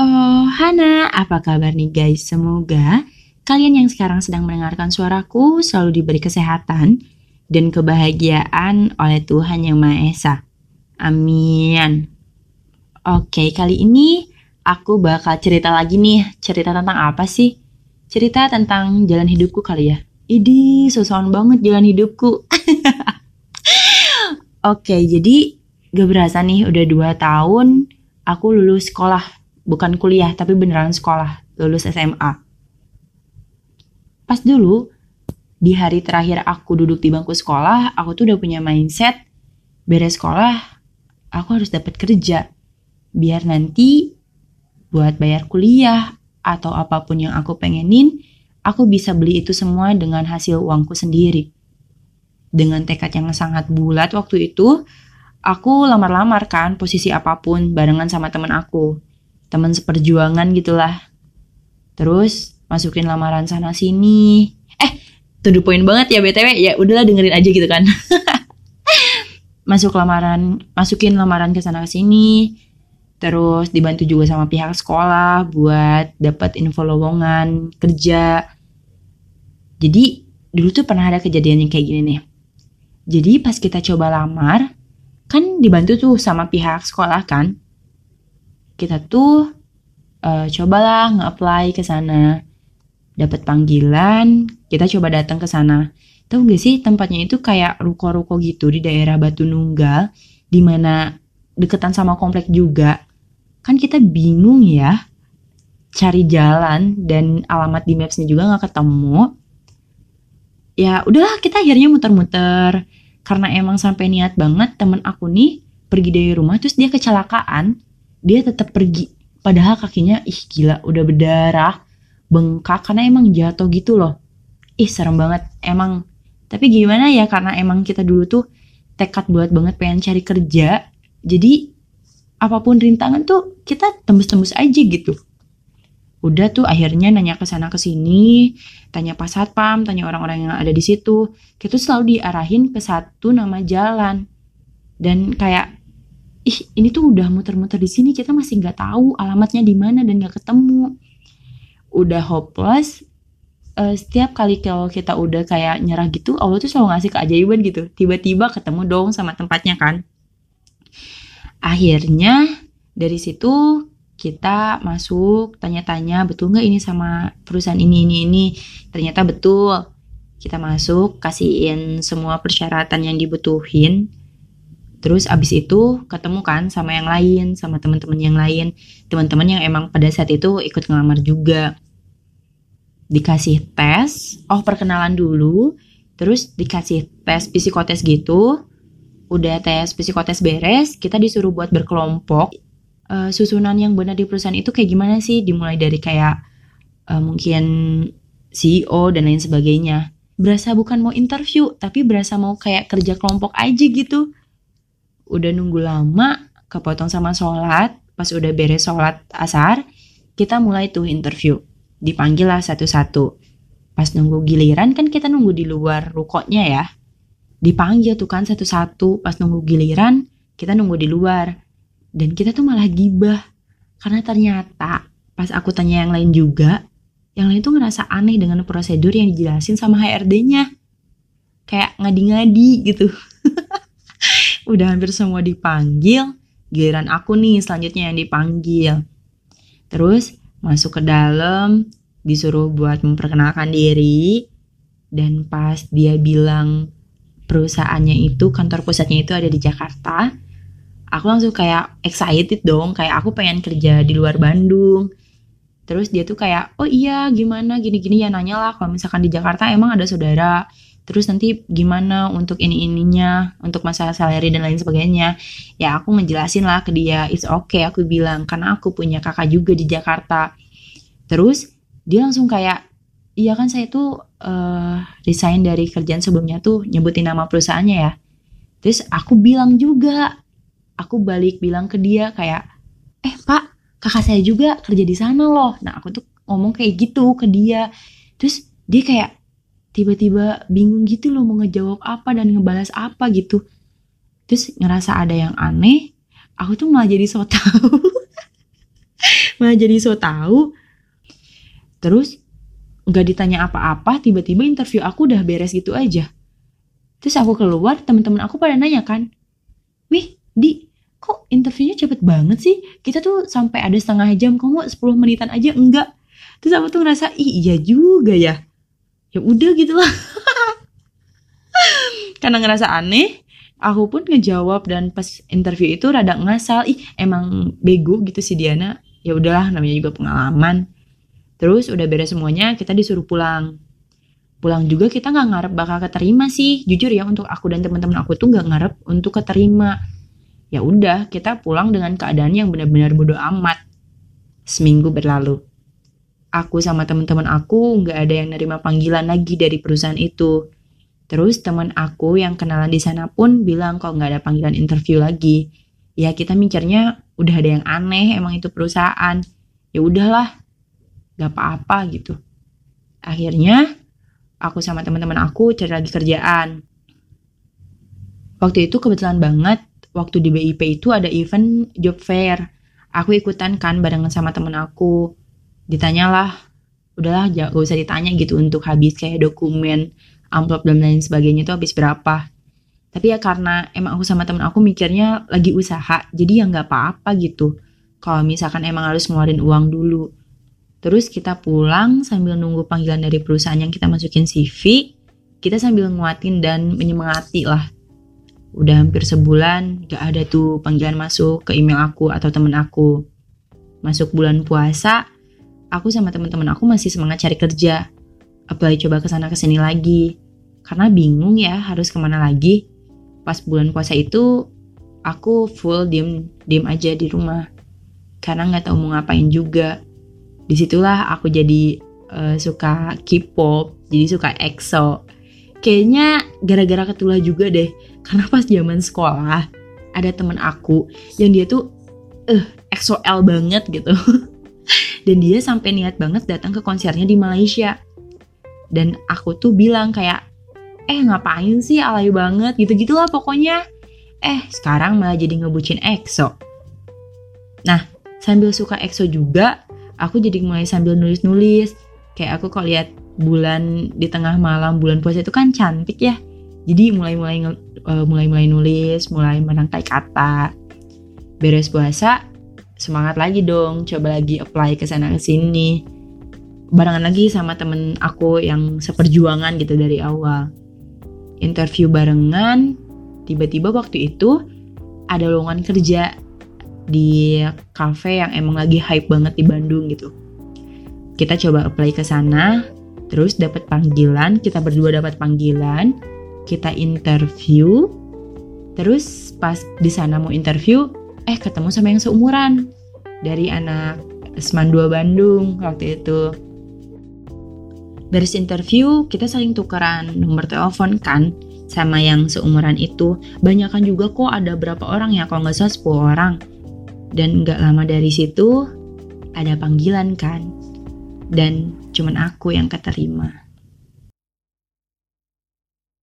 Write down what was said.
Oh, Hana, apa kabar nih guys? Semoga kalian yang sekarang sedang mendengarkan suaraku selalu diberi kesehatan dan kebahagiaan oleh Tuhan Yang Maha Esa. Amin. Oke, kali ini aku bakal cerita lagi nih. Cerita tentang apa sih? Cerita tentang jalan hidupku kali ya. Idi, sosokan banget jalan hidupku. Oke, jadi gak berasa nih udah dua tahun aku lulus sekolah bukan kuliah tapi beneran sekolah, lulus SMA. Pas dulu di hari terakhir aku duduk di bangku sekolah, aku tuh udah punya mindset beres sekolah, aku harus dapat kerja biar nanti buat bayar kuliah atau apa pun yang aku pengenin, aku bisa beli itu semua dengan hasil uangku sendiri. Dengan tekad yang sangat bulat waktu itu, aku lamar-lamar kan posisi apa pun barengan sama temen aku teman seperjuangan gitulah. Terus masukin lamaran sana sini. Eh, to the point banget ya BTW. Ya udahlah dengerin aja gitu kan. Masuk lamaran, masukin lamaran ke sana ke sini. Terus dibantu juga sama pihak sekolah buat dapat info lowongan kerja. Jadi dulu tuh pernah ada kejadian yang kayak gini nih. Jadi pas kita coba lamar, kan dibantu tuh sama pihak sekolah kan kita tuh uh, cobalah nge-apply ke sana. Dapat panggilan, kita coba datang ke sana. Tahu gak sih tempatnya itu kayak ruko-ruko gitu di daerah Batu Nunggal, di mana deketan sama komplek juga. Kan kita bingung ya cari jalan dan alamat di mapsnya juga nggak ketemu. Ya udahlah kita akhirnya muter-muter karena emang sampai niat banget temen aku nih pergi dari rumah terus dia kecelakaan dia tetap pergi. Padahal kakinya ih gila udah berdarah bengkak karena emang jatuh gitu loh. Ih serem banget emang. Tapi gimana ya karena emang kita dulu tuh tekad buat banget pengen cari kerja jadi apa pun rintangan tuh kita tembus-tembus aja gitu. Udah tuh akhirnya nanya ke sana ke sini tanya pas satpam tanya orang-orang yang ada di situ. Kita selalu diarahin ke satu nama jalan. Dan kayak ih ini tuh udah muter-muter di sini kita masih nggak tahu alamatnya di mana dan nggak ketemu. Udah hopeless. Uh, setiap kali kalau kita udah kayak nyerah gitu Allah tuh selalu ngasih keajaiban gitu. Tiba-tiba ketemu dong sama tempatnya kan. Akhirnya dari situ kita masuk tanya-tanya betul nggak ini sama perusahaan ini ini ini? Ternyata betul. Kita masuk kasihin semua persyaratan yang dibutuhin Terus abis itu ketemu kan sama yang lain, sama teman-teman yang lain, teman-teman yang emang pada saat itu ikut ngelamar juga. Dikasih tes, oh perkenalan dulu, terus dikasih tes psikotes gitu. Udah tes psikotes beres, kita disuruh buat berkelompok. Uh, susunan yang benar di perusahaan itu kayak gimana sih? Dimulai dari kayak uh, mungkin CEO dan lain sebagainya. Berasa bukan mau interview, tapi berasa mau kayak kerja kelompok aja gitu udah nunggu lama kepotong sama sholat pas udah beres sholat asar kita mulai tuh interview. Dipanggil lah satu-satu. Pas nunggu giliran kan kita nunggu di luar rukonya ya. Dipanggil tuh kan satu-satu. Pas nunggu giliran kita nunggu di luar. Dan kita tuh malah gibah. Karena ternyata pas aku tanya yang lain juga yang lain tuh ngerasa aneh dengan prosedur yang dijelasin sama HRD-nya kayak ngadi-ngadi gitu udah hampir semua dipanggil, giliran aku nih selanjutnya yang dipanggil. Terus masuk ke dalam, disuruh buat memperkenalkan diri, dan pas dia bilang perusahaannya itu, kantor pusatnya itu ada di Jakarta, aku langsung kayak excited dong, kayak aku pengen kerja di luar Bandung. Terus dia tuh kayak, oh iya gimana? Gini-gini. Ya nanya lah kalau misalkan di Jakarta emang ada saudara terus nanti gimana untuk ini ininya untuk masalah salary dan lain sebagainya. Ya aku ngejelasin lah ke dia it's okay aku bilang karena aku punya kakak juga di Jakarta. Terus dia langsung kayak iya kan saya tuh uh, resign dari kerjaan sebelumnya tuh nyebutin nama perusahaannya ya? Terus aku bilang juga aku balik bilang ke dia kayak eh pak kakak saya juga kerja di sana loh. Nah aku tuh ngomong kayak gitu ke dia. Terus dia kayak tiba-tiba bingung gitu loh mau ngejawab apa dan ngebalas apa gitu. Terus ngerasa ada yang aneh aku tuh malah jadi so tau. Malah jadi so tahu terus nggak ditanya apa-apa tiba-tiba interview aku udah beres gitu aja. Terus aku keluar teman-teman aku pada nanya kan wih di kok interviewnya cepet banget sih? Kita tuh sampai ada setengah jam kamu 10 menitan aja? Enggak. Terus aku tuh ngerasa iya juga ya ya udah gitu lah. Karena ngerasa aneh aku pun ngejawab dan pas interview itu rada ngasal ih emang bego gitu si Diana. Ya udahlah namanya juga pengalaman. Terus udah beres semuanya kita disuruh pulang. Pulang juga kita nggak ngarep bakal keterima sih. Jujur ya untuk aku dan teman-teman aku tuh nggak ngarep untuk keterima. Ya udah kita pulang dengan keadaan yang benar-benar bodoh amat. Seminggu berlalu aku sama teman-teman aku nggak ada yang nerima panggilan lagi dari perusahaan itu. Terus teman aku yang kenalan di sana pun bilang kok nggak ada panggilan interview lagi. Ya kita mikirnya udah ada yang aneh emang itu perusahaan. Ya udahlah gak apa-apa gitu. Akhirnya aku sama teman-teman aku cari lagi kerjaan. Waktu itu kebetulan banget waktu di BIP itu ada event job fair. Aku ikutan kan barengan sama temen aku ditanyalah udahlah gak usah ditanya gitu untuk habis kayak dokumen amplop dan lain sebagainya itu habis berapa tapi ya karena emang aku sama temen aku mikirnya lagi usaha jadi ya nggak apa-apa gitu kalau misalkan emang harus ngeluarin uang dulu Terus kita pulang sambil nunggu panggilan dari perusahaan yang kita masukin CV, kita sambil nguatin dan menyemangati lah. Udah hampir sebulan gak ada tuh panggilan masuk ke email aku atau temen aku. Masuk bulan puasa, aku sama temen-temen aku masih semangat cari kerja. Apply coba ke sana ke sini lagi. Karena bingung ya harus ke mana lagi. Pas bulan puasa itu, aku full diem, diem aja di rumah. Karena nggak tahu mau ngapain juga di situlah aku jadi uh, suka K-pop jadi suka EXO kayaknya gara-gara ketulah juga deh karena pas zaman sekolah ada temen aku yang dia tuh eh uh, EXO-L banget gitu dan dia sampai niat banget datang ke konsernya di Malaysia. Dan aku tuh bilang kayak eh ngapain sih? Alay banget gitu gitulah pokoknya. Eh sekarang malah jadi ngebucin EXO. Nah sambil suka EXO juga aku jadi mulai sambil nulis-nulis. Kayak aku kok lihat bulan di tengah malam bulan puasa itu kan cantik ya. Jadi mulai-mulai uh, mulai-mulai nulis mulai merangkai kata. Beres puasa semangat lagi dong coba lagi apply ke sana ke sini barengan lagi sama temen aku yang seperjuangan gitu dari awal interview barengan tiba-tiba waktu itu ada lowongan kerja di cafe yang emang lagi hype banget di Bandung gitu. Kita coba apply ke sana, terus dapat panggilan, kita berdua dapat panggilan, kita interview, terus pas di sana mau interview, eh ketemu sama yang seumuran dari anak Esman 2 Bandung waktu itu. Beres interview, kita saling tukeran nomor telepon kan sama yang seumuran itu. Banyakan juga kok ada berapa orang ya, kalau nggak salah 10 orang dan gak lama dari situ ada panggilan kan. Dan cuman aku yang keterima.